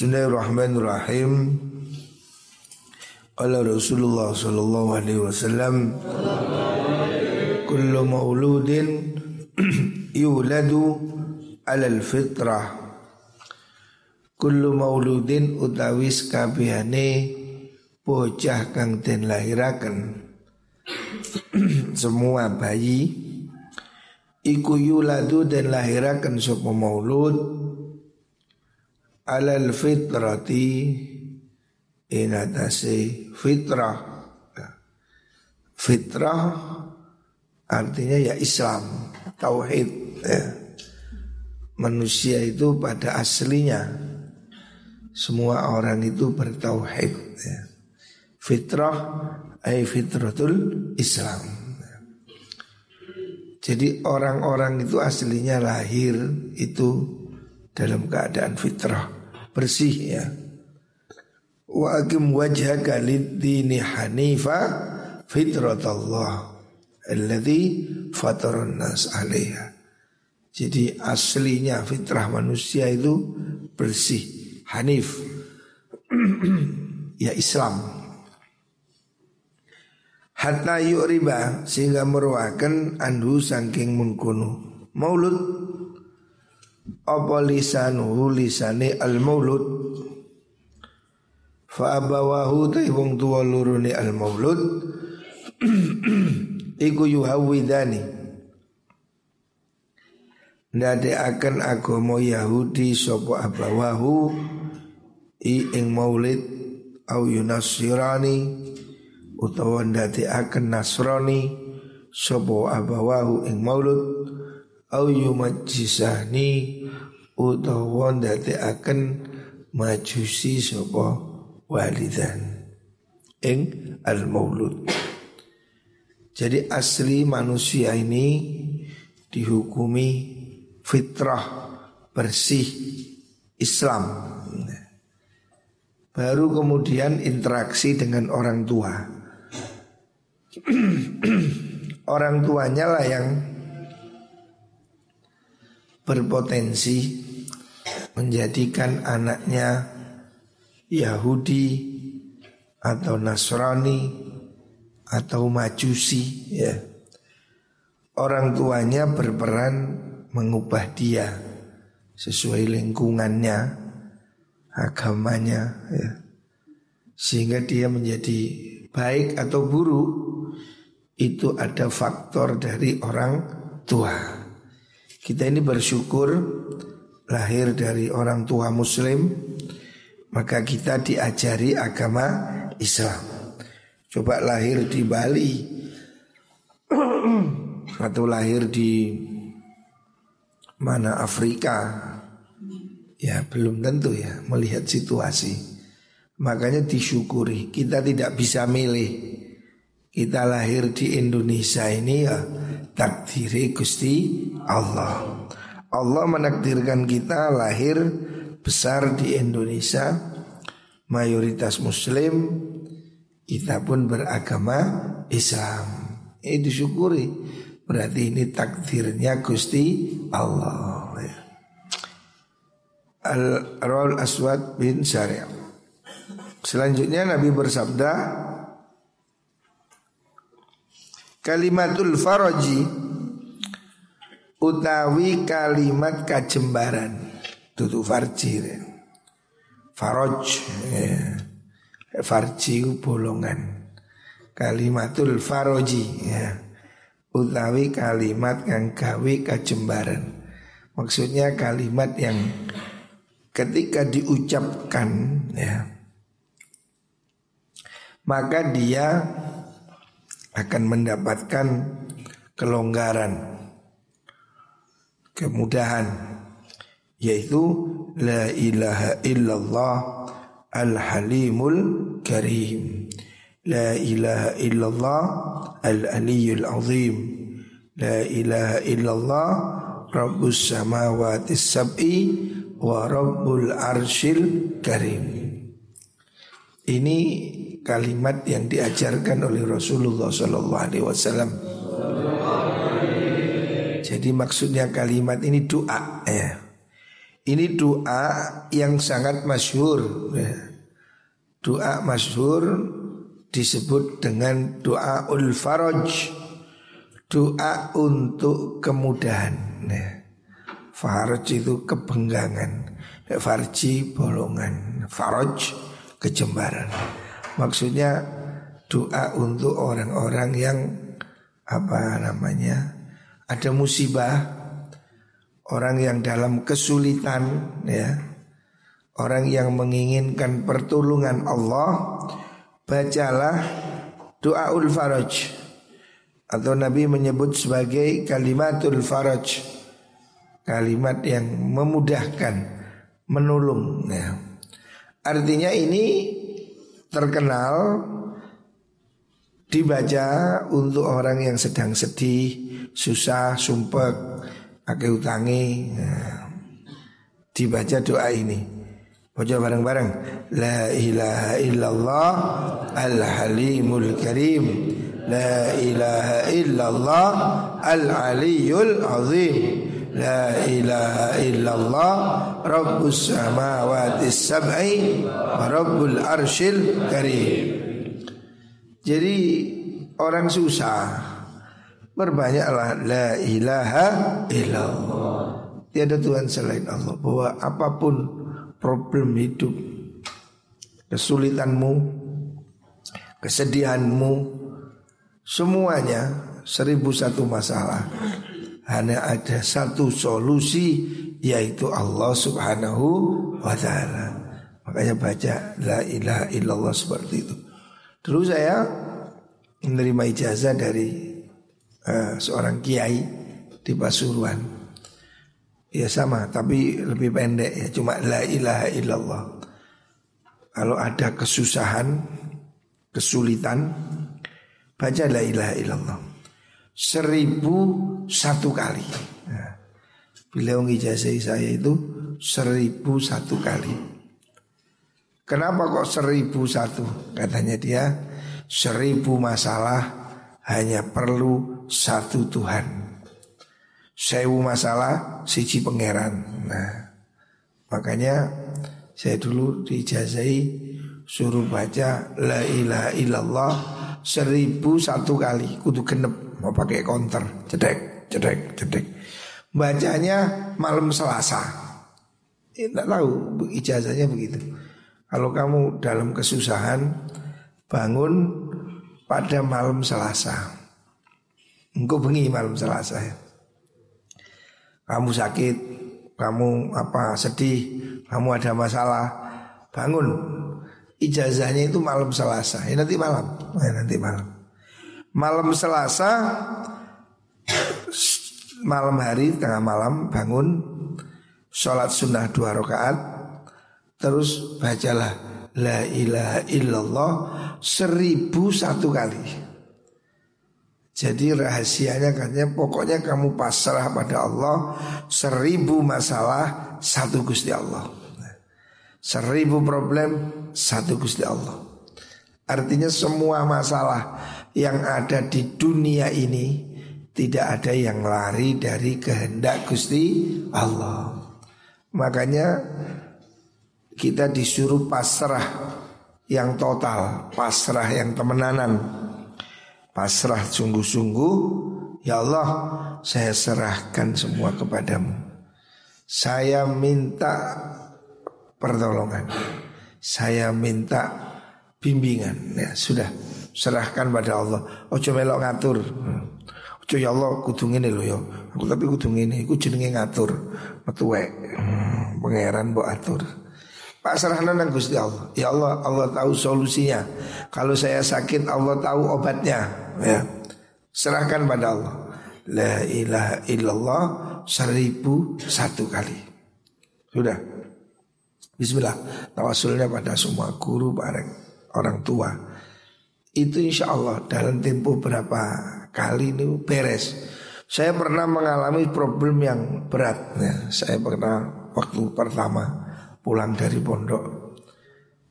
Bismillahirrahmanirrahim. Qala Rasulullah sallallahu alaihi wasallam Kullu mauludin yuladu alal fitrah. Kullu mauludin utawis kabehane bocah kang den lahiraken. Semua bayi iku yuladu den lahiraken sapa maulud alal fitrati in atase fitrah fitrah artinya ya Islam tauhid ya. manusia itu pada aslinya semua orang itu bertauhid ya. fitrah ay fitratul Islam jadi orang-orang itu aslinya lahir itu dalam keadaan fitrah bersih ya. Wa akim wajhaka lid-dini hanifa fitratallah alladzi fataran nas 'alaiha. Jadi aslinya fitrah manusia itu bersih, hanif. ya Islam. Hatta riba sehingga meruakan anhu sangking munkunu. Maulud apa lisanuhu lisane al maulud fa abawahu ta wong tuwa lurune al maulud iku yuhawidani akan agama Yahudi sopo abawahu i ing maulid au yunasirani utawa ndade akan nasrani sopo abawahu ing maulud au yumajjisani utawa akan majusi sapa walidan ing al maulud jadi asli manusia ini dihukumi fitrah bersih Islam. Baru kemudian interaksi dengan orang tua. Orang tuanya lah yang berpotensi menjadikan anaknya Yahudi atau Nasrani atau Majusi ya. Orang tuanya berperan mengubah dia sesuai lingkungannya, agamanya ya. Sehingga dia menjadi baik atau buruk itu ada faktor dari orang tua. Kita ini bersyukur lahir dari orang tua muslim Maka kita diajari agama Islam. Coba lahir di Bali Atau lahir di mana Afrika. Ya belum tentu ya melihat situasi. Makanya disyukuri Kita tidak bisa milih. Kita lahir di Indonesia ini ya takdiri Gusti Allah. Allah menakdirkan kita lahir besar di Indonesia, mayoritas Muslim, kita pun beragama Islam. Ini disyukuri. Berarti ini takdirnya Gusti Allah. Ya. Al-Raul Aswad bin Syariah. Selanjutnya Nabi bersabda, Kalimatul faraji utawi kalimat kajembaran. Tutu farji faroj ya. farji bolongan. Kalimatul faroji ya. utawi kalimat yang gawe kajembaran. Maksudnya kalimat yang ketika diucapkan ya maka dia akan mendapatkan kelonggaran, kemudahan yaitu la ilaha illallah al halimul karim. La ilaha illallah al aliyul azim. La ilaha illallah rabbus samawati sab'i wa rabbul arshil karim. Ini kalimat yang diajarkan oleh Rasulullah Sallallahu Alaihi Wasallam. Jadi maksudnya kalimat ini doa ya. Ini doa yang sangat masyhur. Ya. Doa masyhur disebut dengan doa ul faraj. Doa untuk kemudahan. Ya. Faraj itu kebenggangan. Farji bolongan. Faraj kejembaran. Maksudnya doa untuk orang-orang yang apa namanya ada musibah. Orang yang dalam kesulitan ya. Orang yang menginginkan pertolongan Allah bacalah doaul faraj. Atau Nabi menyebut sebagai kalimatul faraj. Kalimat yang memudahkan menolong ya. Artinya ini terkenal dibaca untuk orang yang sedang sedih, susah, sumpek, pakai utangi. Nah, dibaca doa ini. Baca bareng-bareng. La ilaha illallah al-halimul karim. La ilaha illallah al-aliyul azim. La ilaha illallah Rabbus samawati sab'i Wa Rabbul arshil karim Jadi orang susah Berbanyaklah La ilaha illallah Tiada Tuhan selain Allah Bahwa apa pun problem hidup Kesulitanmu Kesedihanmu Semuanya Seribu satu masalah hanya ada satu solusi yaitu Allah Subhanahu wa taala. Makanya baca la ilaha illallah seperti itu. Dulu saya menerima ijazah dari uh, seorang kiai di Pasuruan. Ya sama, tapi lebih pendek ya, cuma la ilaha illallah. Kalau ada kesusahan, kesulitan, baca la ilaha illallah seribu satu kali. Nah, beliau ngijazah saya itu seribu satu kali. Kenapa kok seribu satu? Katanya dia seribu masalah hanya perlu satu Tuhan. Sewu masalah siji pangeran. Nah, makanya saya dulu dijazahi suruh baca la ilaha illallah seribu satu kali kudu genep mau pakai counter, cedek, cedek, cedek. Bacanya malam Selasa. Tidak tahu ijazahnya begitu. Kalau kamu dalam kesusahan bangun pada malam Selasa. Engkau bengi malam Selasa ya. Kamu sakit, kamu apa sedih, kamu ada masalah, bangun. Ijazahnya itu malam Selasa. Ya nanti malam, ya, nanti malam. Malam Selasa Malam hari tengah malam bangun Sholat sunnah dua rakaat Terus bacalah La ilaha illallah Seribu satu kali Jadi rahasianya katanya Pokoknya kamu pasrah pada Allah Seribu masalah Satu Gusti Allah Seribu problem Satu Gusti Allah Artinya semua masalah yang ada di dunia ini tidak ada yang lari dari kehendak Gusti Allah. Makanya kita disuruh pasrah yang total, pasrah yang temenanan. Pasrah sungguh-sungguh, ya Allah, saya serahkan semua kepadamu. Saya minta pertolongan. Saya minta bimbingan. Ya, sudah serahkan pada Allah. Ojo melok ngatur. Ojo ya Allah kudu ngene lho ya. Aku tapi kudu ngene iku jenenge ngatur. Metuwek. Hmm, pangeran mbok atur. Pak serahkan nang Gusti Allah. Ya Allah, Allah tahu solusinya. Kalau saya sakit, Allah tahu obatnya. Ya. Serahkan pada Allah. La ilaha illallah seribu satu kali. Sudah. Bismillah. Tawasulnya pada semua guru, bareng orang tua itu insya Allah dalam tempo berapa kali ini beres. Saya pernah mengalami problem yang berat. Ya, saya pernah waktu pertama pulang dari pondok.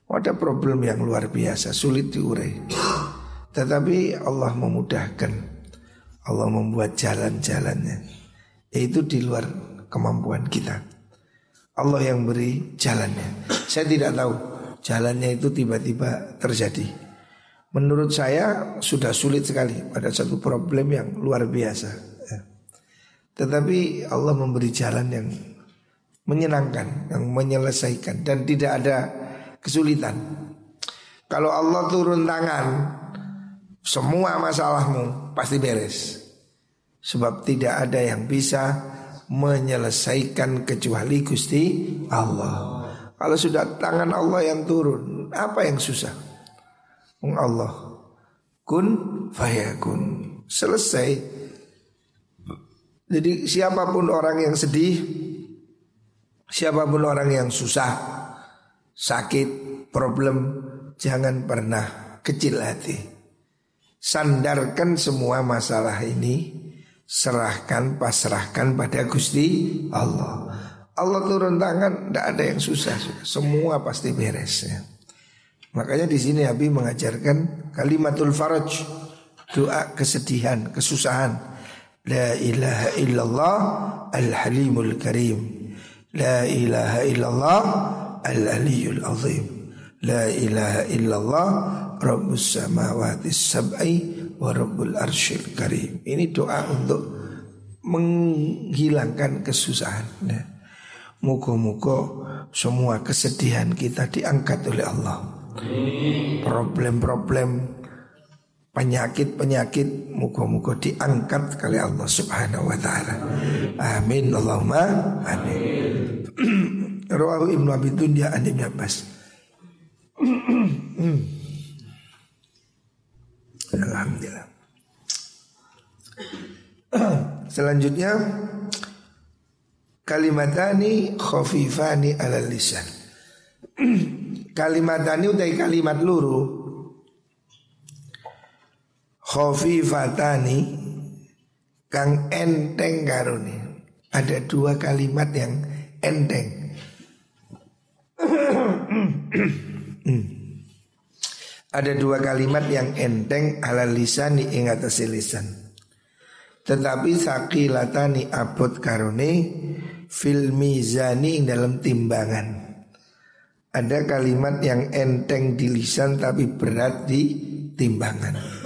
Ada problem yang luar biasa, sulit diurai. Tetapi Allah memudahkan. Allah membuat jalan-jalannya. Yaitu di luar kemampuan kita. Allah yang beri jalannya. Saya tidak tahu jalannya itu tiba-tiba terjadi. Menurut saya sudah sulit sekali pada satu problem yang luar biasa. Tetapi Allah memberi jalan yang menyenangkan, yang menyelesaikan dan tidak ada kesulitan. Kalau Allah turun tangan, semua masalahmu pasti beres. Sebab tidak ada yang bisa menyelesaikan kecuali Gusti Allah. Kalau sudah tangan Allah yang turun, apa yang susah? Allah kun fayakun selesai. Jadi siapa pun orang yang sedih, siapa pun orang yang susah, sakit, problem, jangan pernah kecil hati. Sandarkan semua masalah ini, serahkan, pasrahkan pada Gusti Allah. Allah turun tangan, tidak ada yang susah, semua pasti beres. Ya. Makanya di sini Nabi mengajarkan kalimatul faraj, doa kesedihan, kesusahan. La ilaha illallah al-halimul karim. La ilaha illallah al-aliyul azim. La ilaha illallah rabbus samawati sab'i wa rabbul arsyil karim. Ini doa untuk menghilangkan kesusahan. Ya. Muka-muka semua kesedihan kita diangkat oleh Allah. Problem-problem penyakit-penyakit muka-muka diangkat oleh Allah Subhanahu wa taala. Amin Allahumma amin. Rawahu Ibnu Abi Dunya an Ibnu Abbas. Alhamdulillah. Selanjutnya kalimatani khafifani ala lisan. kalimatani utai kalimat luru. Khafifatani kang enteng karuni. Ada dua kalimat yang enteng. Ada dua kalimat yang enteng ala lisan ing atas lisan. Tetapi sakilatani abot karone fil mizani dalam timbangan. Ada kalimat yang enteng di lisan tapi berat di timbangan.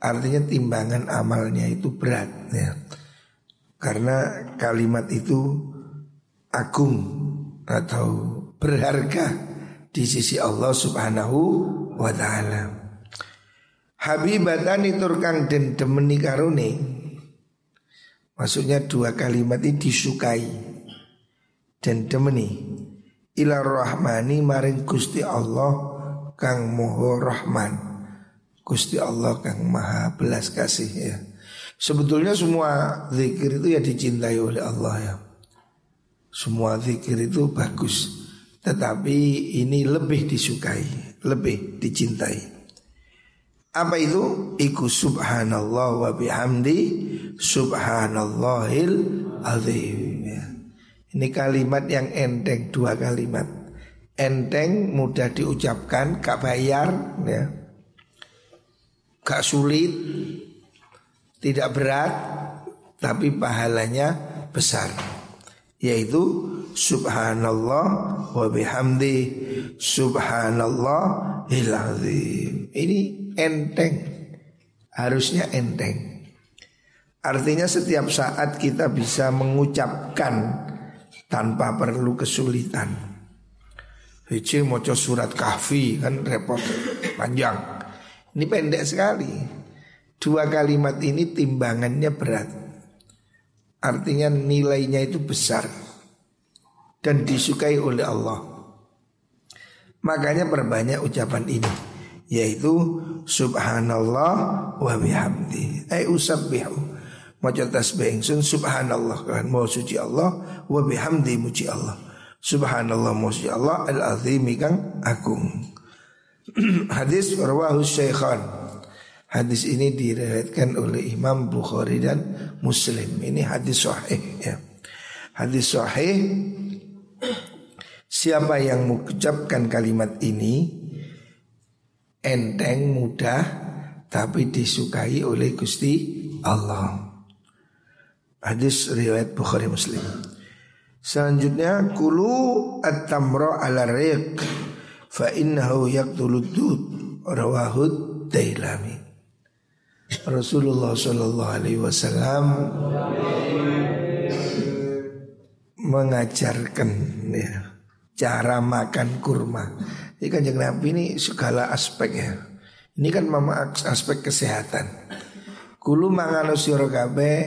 Artinya timbangan amalnya itu berat ya. Karena kalimat itu agung atau berharga di sisi Allah Subhanahu wa taala. Habibatani turkang demeni karone. Maksudnya dua kalimat ini disukai dan demeni ila rahmani maring Gusti Allah kang moho rahman Gusti Allah kang maha belas kasih ya Sebetulnya semua zikir itu ya dicintai oleh Allah ya Semua zikir itu bagus Tetapi ini lebih disukai Lebih dicintai apa itu? Iku subhanallah wa bihamdi subhanallahil azim ya. Ini kalimat yang enteng dua kalimat. Enteng mudah diucapkan, gak bayar, ya. Gak sulit, tidak berat, tapi pahalanya besar. Yaitu Subhanallah wa bihamdi Subhanallah azim. Ini enteng, harusnya enteng. Artinya setiap saat kita bisa mengucapkan tanpa perlu kesulitan. Hiji moco surat kahfi kan repot panjang. Ini pendek sekali. Dua kalimat ini timbangannya berat. Artinya nilainya itu besar dan disukai oleh Allah. Makanya perbanyak ucapan ini yaitu subhanallah wa bihamdi. Ai usabbihu Maca tasbih ingsun subhanallah kan mau suci Allah wa bihamdi muji Allah. Subhanallah muji Allah al azim kang agung. Hadis rawahu Syekhan. Hadis ini diriwayatkan oleh Imam Bukhari dan Muslim. Ini hadis sahih ya. Hadis sahih Siapa yang mengucapkan kalimat ini enteng mudah tapi disukai oleh Gusti Allah. Hadis riwayat Bukhari Muslim. Selanjutnya kulu at-tamra ala riq fa innahu yaqtulud dud rawahud dailami. Rasulullah sallallahu alaihi wasallam mengajarkan ya, cara makan kurma. Ini kan Nabi ini segala aspek ya. Ini kan mama aspek kesehatan. Kulu mangano sira kabeh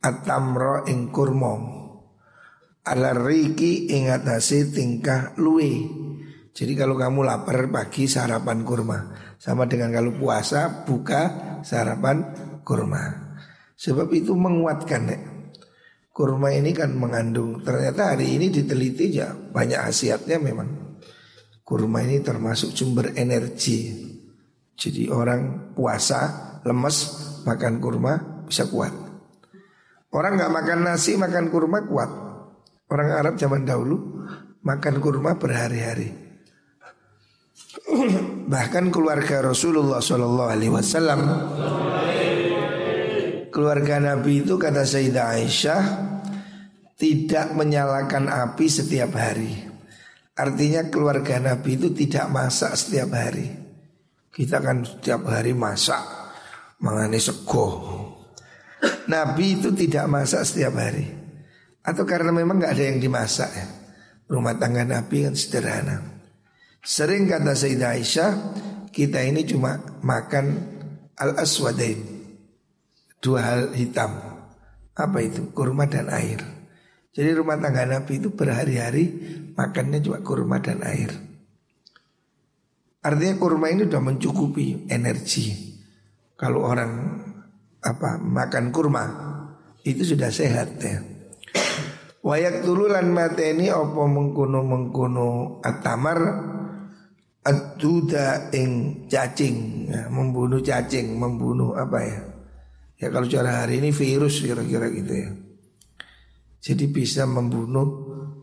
atamro ing kurma ala riki ingat nasi tingkah luwe. Jadi kalau kamu lapar pagi sarapan kurma. Sama dengan kalau puasa buka sarapan kurma. Sebab itu menguatkan nek. Kurma ini kan mengandung Ternyata hari ini diteliti ya banyak khasiatnya memang. Kurma ini termasuk sumber energi. Jadi orang puasa lemes makan kurma bisa kuat. Orang nggak makan nasi makan kurma kuat. Orang Arab zaman dahulu makan kurma berhari-hari. Bahkan keluarga Rasulullah Shallallahu Alaihi Wasallam, keluarga Nabi itu kata Sayyidah Aisyah tidak menyalakan api setiap hari. Artinya keluarga Nabi itu tidak masak setiap hari. Kita kan setiap hari masak, mengani sego. Nabi itu tidak masak setiap hari. Atau karena memang nggak ada yang dimasak ya. Rumah tangga Nabi kan sederhana. Sering kata Sayyidah Aisyah, kita ini cuma makan al-aswadain. Dua hal hitam. Apa itu? Kurma dan air. Jadi rumah tangga Nabi itu berhari-hari makannya cuma kurma dan air. Artinya kurma ini sudah mencukupi energi. Kalau orang apa makan kurma itu sudah sehat ya. Wayak tululan mateni opo mengkuno mengkuno atamar aduda ing cacing. Ya, membunuh cacing membunuh apa ya? Ya kalau cara hari ini virus kira-kira gitu ya. Jadi bisa membunuh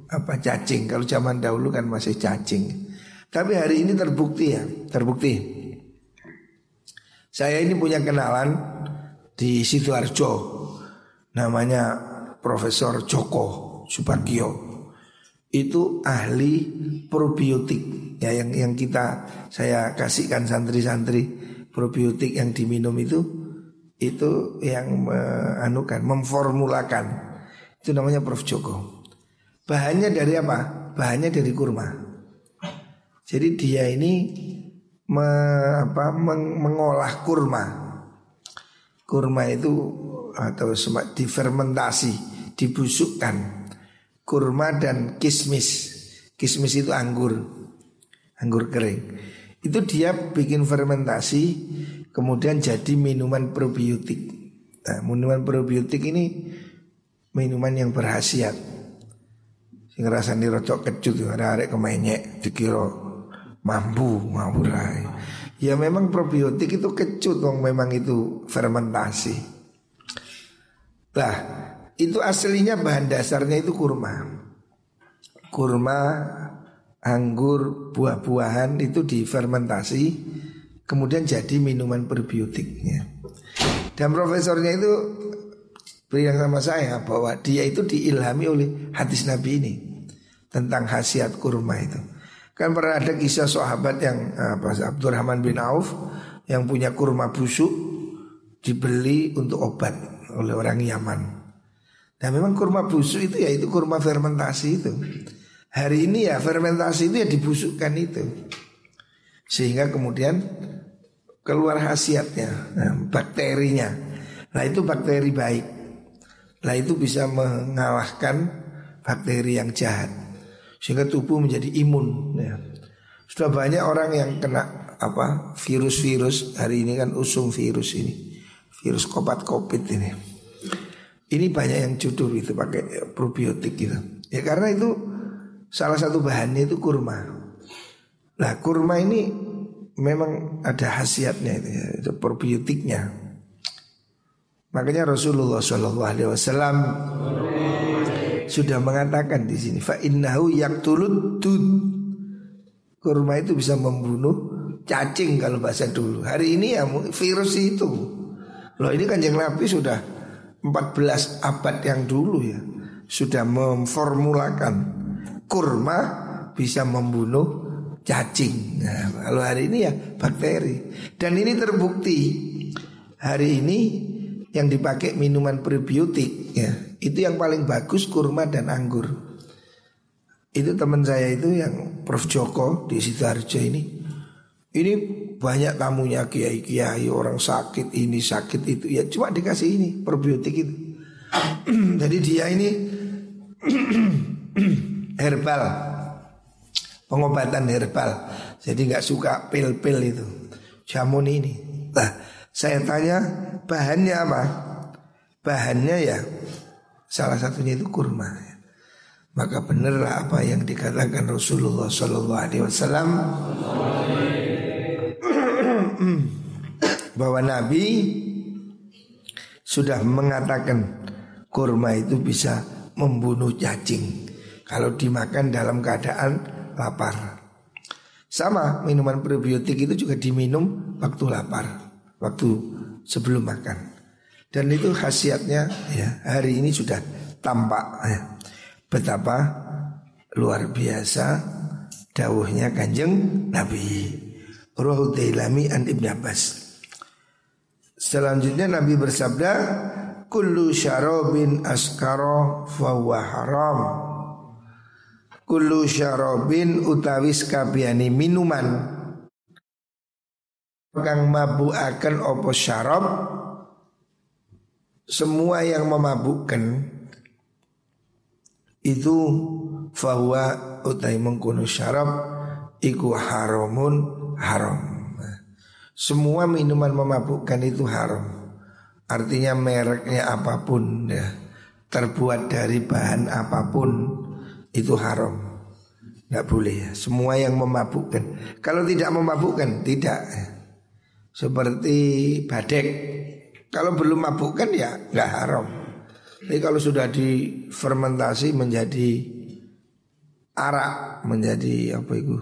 apa cacing. Kalau zaman dahulu kan masih cacing. Tapi hari ini terbukti ya terbukti. Saya ini punya kenalan di sidoarjo. Namanya Profesor Joko Subagio. Itu ahli probiotik ya yang yang kita saya kasihkan santri-santri probiotik yang diminum itu itu yang anukan memformulakan. Itu namanya Prof. Joko. Bahannya dari apa? Bahannya dari kurma. Jadi dia ini me, apa, meng, mengolah kurma. Kurma itu atau semak difermentasi dibusukkan. Kurma dan kismis. Kismis itu anggur, anggur kering. Itu dia bikin fermentasi, kemudian jadi minuman probiotik. Nah, minuman probiotik ini minuman yang berhasiat. Sing rasane rocok kecut ada arek kemenyek dikira mampu mampu Ya memang probiotik itu kecut dong memang itu fermentasi. Lah itu aslinya bahan dasarnya itu kurma. Kurma, anggur, buah-buahan itu difermentasi kemudian jadi minuman probiotiknya. Dan profesornya itu bilang sama saya bahwa dia itu diilhami oleh hadis Nabi ini tentang khasiat kurma itu. Kan pernah ada kisah sahabat yang apa Abdurrahman bin Auf yang punya kurma busuk dibeli untuk obat oleh orang Yaman. Nah memang kurma busuk itu ya itu kurma fermentasi itu. Hari ini ya fermentasi itu ya dibusukkan itu. Sehingga kemudian keluar khasiatnya, nah, bakterinya. Nah itu bakteri baik. Nah itu bisa mengalahkan bakteri yang jahat. Sehingga tubuh menjadi imun. Ya. Sudah banyak orang yang kena apa virus-virus hari ini kan usung virus ini, virus kopat covid ini. Ini banyak yang judul itu pakai probiotik gitu. Ya karena itu salah satu bahannya itu kurma. Nah kurma ini memang ada khasiatnya itu, ya, itu probiotiknya. Makanya Rasulullah Shallallahu Alaihi Wasallam sudah mengatakan di sini, fa innahu tulut dud. Kurma itu bisa membunuh cacing kalau bahasa dulu. Hari ini ya virus itu. Loh ini kan yang Nabi sudah 14 abad yang dulu ya sudah memformulakan kurma bisa membunuh cacing. Nah, kalau hari ini ya bakteri. Dan ini terbukti hari ini yang dipakai minuman probiotik ya itu yang paling bagus kurma dan anggur. Itu teman saya itu yang Prof Joko di sidoarjo ini. Ini banyak tamunya kiai-kiai orang sakit ini sakit itu ya cuma dikasih ini probiotik itu. Jadi dia ini herbal pengobatan herbal. Jadi nggak suka pil-pil itu. Jamun ini. Nah, saya tanya bahannya apa? Bahannya ya salah satunya itu kurma. Maka benarlah apa yang dikatakan Rasulullah Sallallahu Alaihi Wasallam bahwa Nabi sudah mengatakan kurma itu bisa membunuh cacing kalau dimakan dalam keadaan lapar. Sama minuman probiotik itu juga diminum waktu lapar, waktu sebelum makan. Dan itu khasiatnya ya hari ini sudah tampak ya, betapa luar biasa dawuhnya kanjeng Nabi. Ruhu Dailami an Ibn Abbas. Selanjutnya Nabi bersabda, Kullu syarobin askaro fahuwa haram Kullu syarobin utawis kabiani minuman. Kang mabuakan opo syarob Semua yang memabukkan Itu Fahuwa utai mengkuno syarab Iku haramun haram. Semua minuman memabukkan itu haram. Artinya mereknya apa pun ya Terbuat dari bahan apa pun Itu haram. Nggak boleh ya. Semua yang memabukkan. Kalau tidak memabukkan tidak. Seperti badek. Kalau belum mabukkan ya nggak haram. Tapi kalau sudah difermentasi menjadi Arak Menjadi apa itu?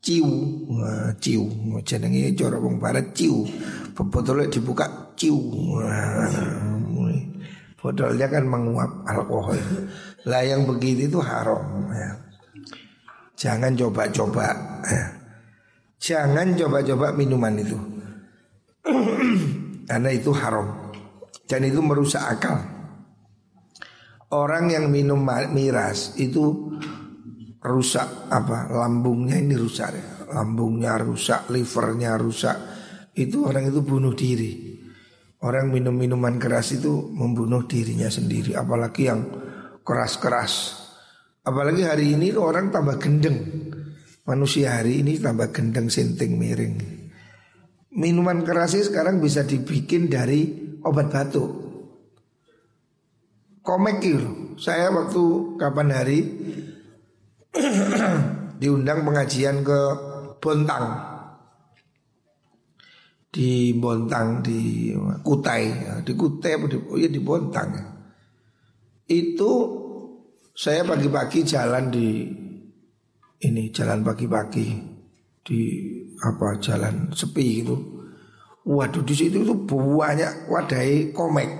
Ciu. Wah, Ciu. Jenenge cara wong barat ciu. Botolnya dibuka ciu. Botolnya kan menguap alkohol Lah yang begitu itu haram ya. Jangan coba-coba ya. Jangan coba-coba minuman itu. Karena itu haram. Dan itu merusak akal. Orang yang minum miras itu rusak apa? Lambungnya ini rusak ya. lambungnya rusak livernya rusak. Itu orang itu bunuh diri. Orang minum minuman keras itu membunuh dirinya sendiri. Apalagi yang keras-keras. Apalagi hari ini orang tambah gendeng. Manusia hari ini tambah gendeng sinting miring. Minuman keras ini sekarang bisa dibikin dari obat batuk. Komek saya waktu kapan hari diundang pengajian ke Bontang. Di Bontang di Kutai. Ya, di Kutai oh ya di Bontang itu saya pagi-pagi jalan di ini jalan pagi-pagi di apa jalan sepi gitu. Waduh di situ itu banyak wadai komik.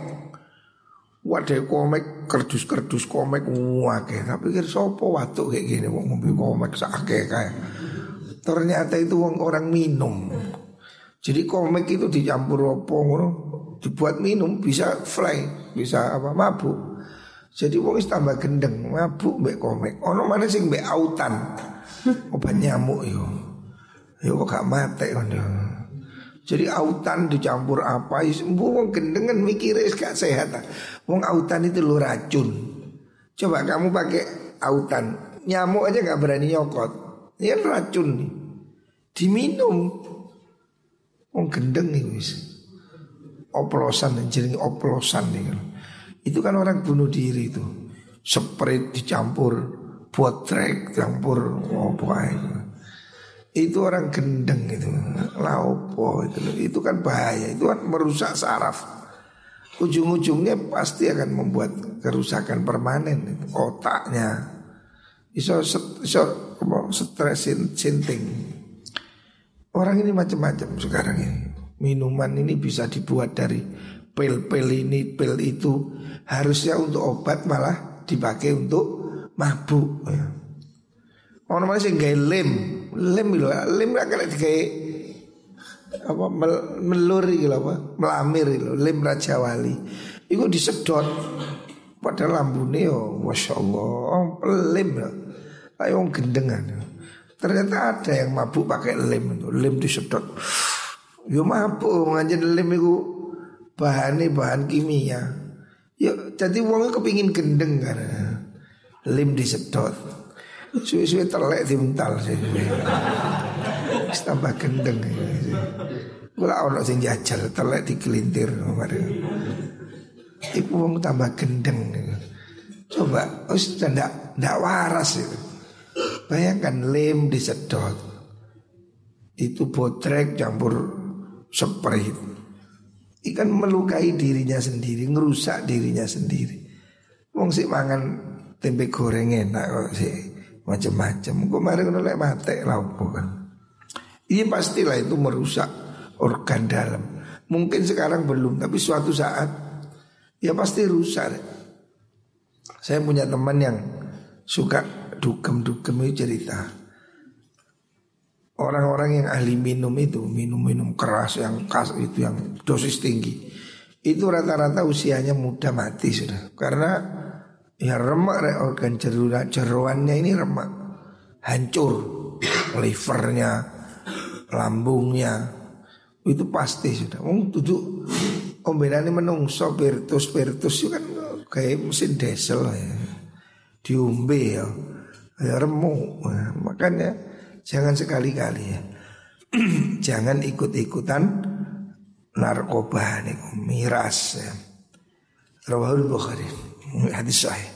Wadai komik kerdus-kerdus komik wake tapi kira sopo waktu kayak gini wong ngombe komik sakake kayak ternyata itu wong orang minum. Jadi komik itu dicampur opo ngono? Dibuat minum bisa fly bisa apa mabuk jadi wong tambah gendeng mabuk mbek komik. Ono mana sih mbek autan. Obat nyamuk yo. Yo kok gak mate jadi autan dicampur apa Bu wong gendengan mikirnya gak sehat. Wong autan itu lu racun. Coba kamu pakai autan. Nyamuk aja gak berani nyokot. Ini kan racun. Nih Diminum. Wong gendeng nih wis. Oplosan jadi oplosan nih Itu kan orang bunuh diri itu. Sprite dicampur Buat trek campur pokoknya itu. Orang gendeng itu laupo itu itu kan bahaya itu kan merusak saraf. Ujung-ujungnya pasti akan membuat kerusakan permanen itu. otaknya. Iso iso stresin sinting. Orang ini macam-macam sekarang ini. Minuman ini bisa dibuat dari pil-pil ini pil itu harusnya untuk obat malah dipakai untuk mabuk. Ya. Orang mana sih gaya lem, lem itu, lem gak kena dikai apa mel, melur apa, melamir gitu, lem raja wali. Iku disedot pada lambune yo, masya Allah, lem ya, kayak orang gendengan. Ternyata ada yang mabuk pakai lem itu, lem disedot. Yo mabuk ngajin lem itu bahan bahan kimia. Yo jadi uangnya kepingin gendeng kan, lem disedot. Suwe-suwe telek diuntal sih. Tambah gendeng. Kula ono sing jajal telek dikelintir kemarin. Iku wong tambah gendeng. Coba wis ndak ndak waras itu. Bayangkan lem disedot. Itu botrek campur spray. Ikan melukai dirinya sendiri, ngerusak dirinya sendiri. Wong sih mangan tempe goreng enak kok sih macam-macam. Kemarin kan lek mate lauk kan. Iya pastilah itu merusak organ dalam. Mungkin sekarang belum, tapi suatu saat ya pasti rusak. Saya punya teman yang suka dukem-dukem itu cerita. Orang-orang yang ahli minum itu, minum-minum keras yang kas itu yang dosis tinggi. Itu rata-rata usianya muda mati sudah. Karena Ya remak re, organ jeruan, jeruannya ini remak Hancur Livernya Lambungnya Itu pasti sudah Wong tujuh Ombenane menungso Spiritus Spiritus itu kan Kayak mesin diesel ya Diumbe ya Ya remuk ya, Makanya Jangan sekali-kali ya. Jangan ikut-ikutan Narkoba nih Miras ya. Rawahul Bukhari Hadis sahih.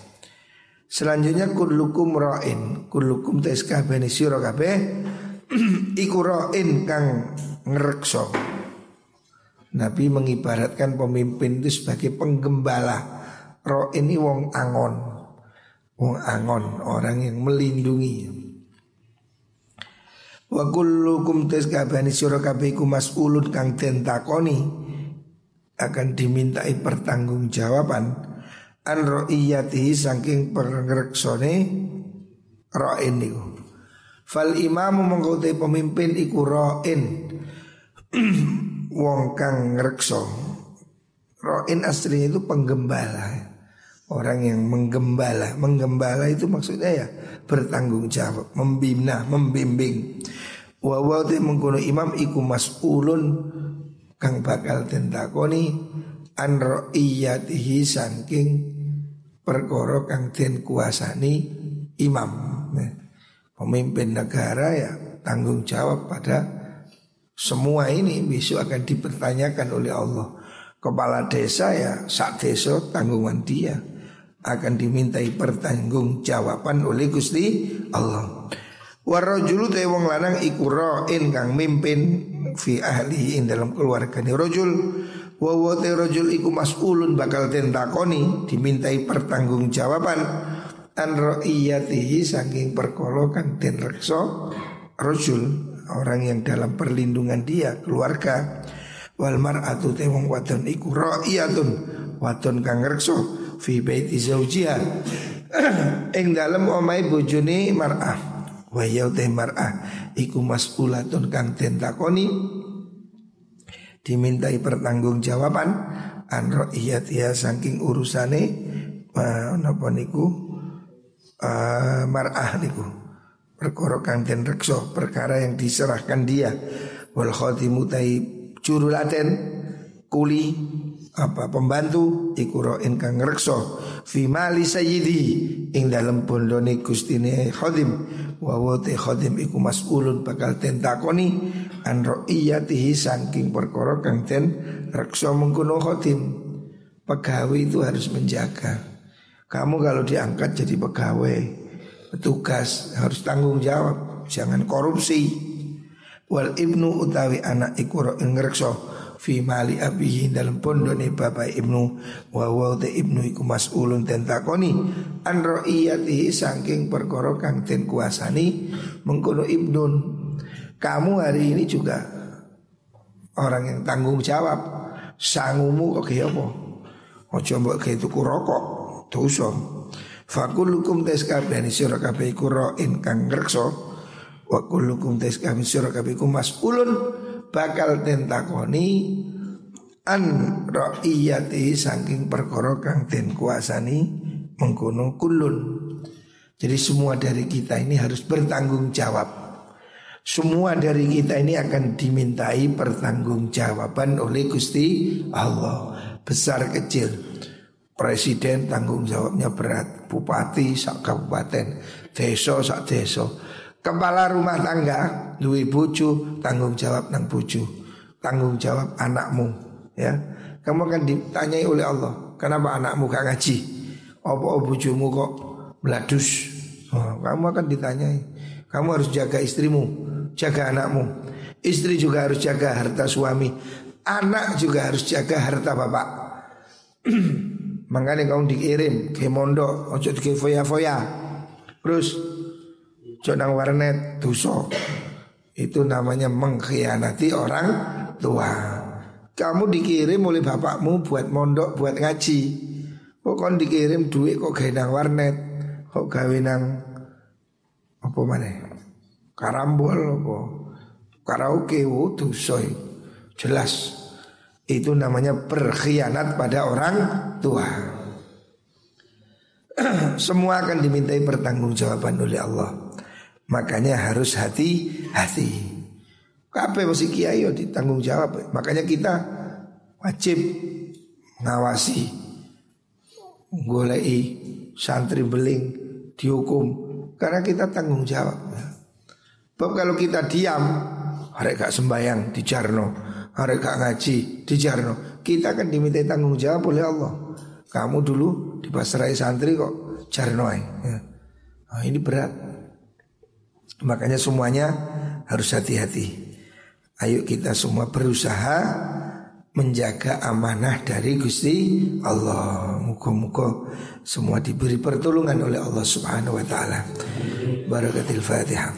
Selanjutnya kullukum ra'in. Kullukum tes kabeh sira kabeh. Iku ra'in kang ngerekso Nabi mengibaratkan pemimpin itu sebagai penggembala. Ra'in ini wong angon. Wong angon Orang yang melindungi Wa kullukum tes kabeh sira kabeh iku mas'ulun kang den takoni akan dimintai pertanggungjawaban an ro'iyatihi saking pengreksone ra'in niku. Fal imamu mengkote pemimpin iku ra'in wong kang ngrekso. Ra'in aslinya itu penggembala. Orang yang menggembala, menggembala itu maksudnya ya bertanggung jawab, membina, membimbing. Wa wa mengkono imam iku mas'ulun kang bakal tentakoni an ra'iyatihi saking perkara kang den kuasani imam. Pemimpin negara ya tanggung jawab pada semua ini besok akan dipertanyakan oleh Allah. Kepala desa ya sak desa tanggungan dia akan dimintai pertanggungjawaban oleh Gusti Allah. Warajulu te wong lanang iku ra'in kang mimpin fi ahli in dalam keluarga ni rajul wa wa rajul iku mas'ulun bakal den takoni dimintai pertanggungjawaban an ra'iyatihi saking perkara kang den reksa rajul orang yang dalam perlindungan dia keluarga. Wal mar'atu te wong wadon iku ra'iyatun wadon kang reksa fi baiti zaujiha ing dalem omahe bojone mar'ah. Wa ya mar'ah. Iku mas'ulatun kang den takoni. Dimintai pertanggungjawaban an ra'iyatiha saking urusane uh, napa niku? Uh, mar'ah niku. Perkara kang den reksa perkara yang diserahkan dia. Wal khatimu tai jurulaten kuli apa pembantu? Iku ra'in kang ngrekso fi mali sayyidi ing dalem bondone gustine khadim. Wa wa khadim iku mas'ulun bakal den takoni an ra'iyatihi saking perkara kang den reksa mengkono khadim. Pegawai itu harus menjaga. Kamu kalau diangkat jadi pegawai petugas harus tanggung jawab jangan korupsi. Wal ibnu utawi anak iku ra'in ngrekso fi mali abihi dalam pondone bapak ibnu wa wa te ibnu iku mas'ulun ten takoni an ra'iyatihi saking perkara kang ten kuasani mengkono ibnun. Kamu hari ini juga orang yang tanggung jawab. Sangumu kok kaya apa? Ojo mbok kaya tuku rokok dosa. Fakulukum tes kabeh sira kabeh iku ra'in kang ngrekso wa kullukum tes kabeh sira kabeh iku mas'ulun bakal den takoni an ra'iyati saking perkara kang den kuasani mengkono kulun. Jadi semua dari kita ini harus bertanggung jawab. Semua dari kita ini akan dimintai pertanggungjawaban oleh Gusti Allah besar kecil. Presiden tanggung jawabnya berat, bupati sak kabupaten, desa sak desa. Kepala rumah tangga, duwe bojo, tanggung jawab nang bojo, tanggung jawab anakmu, ya. Kamu akan ditanyai oleh Allah, kenapa anakmu gak ngaji? Apa bojomu kok meladus? Oh, kamu akan ditanyai. Kamu harus jaga istrimu, jaga anakmu. Istri juga harus jaga harta suami. Anak juga harus jaga harta bapak. Makanya kamu dikirim ke mondok, ojo foya-foya. Terus jonang warnet dosa. Itu namanya mengkhianati orang tua. Kamu dikirim oleh bapakmu buat mondok, buat ngaji. Kok kon dikirim duit kok gawe nang warnet, kok gawe nang apa mana? Karambol apa? Karaoke, oh dosa. Jelas itu namanya berkhianat pada orang tua. Semua akan dimintai pertanggungjawaban oleh Allah. Makanya harus hati-hati. Kape masih kiai ditanggung jawab. Makanya kita wajib ngawasi golei santri beling dihukum karena kita tanggung jawab. Sebab kalau kita diam, mereka sembahyang di Jarno, gak ngaji di Jarno Kita akan diminta tanggung jawab oleh Allah Kamu dulu di pasrai santri kok Jarno ya. nah, Ini berat Makanya semuanya harus hati-hati Ayo kita semua berusaha menjaga amanah dari Gusti Allah. Muka-muka semua diberi pertolongan oleh Allah Subhanahu wa taala. Barakatil Fatihah.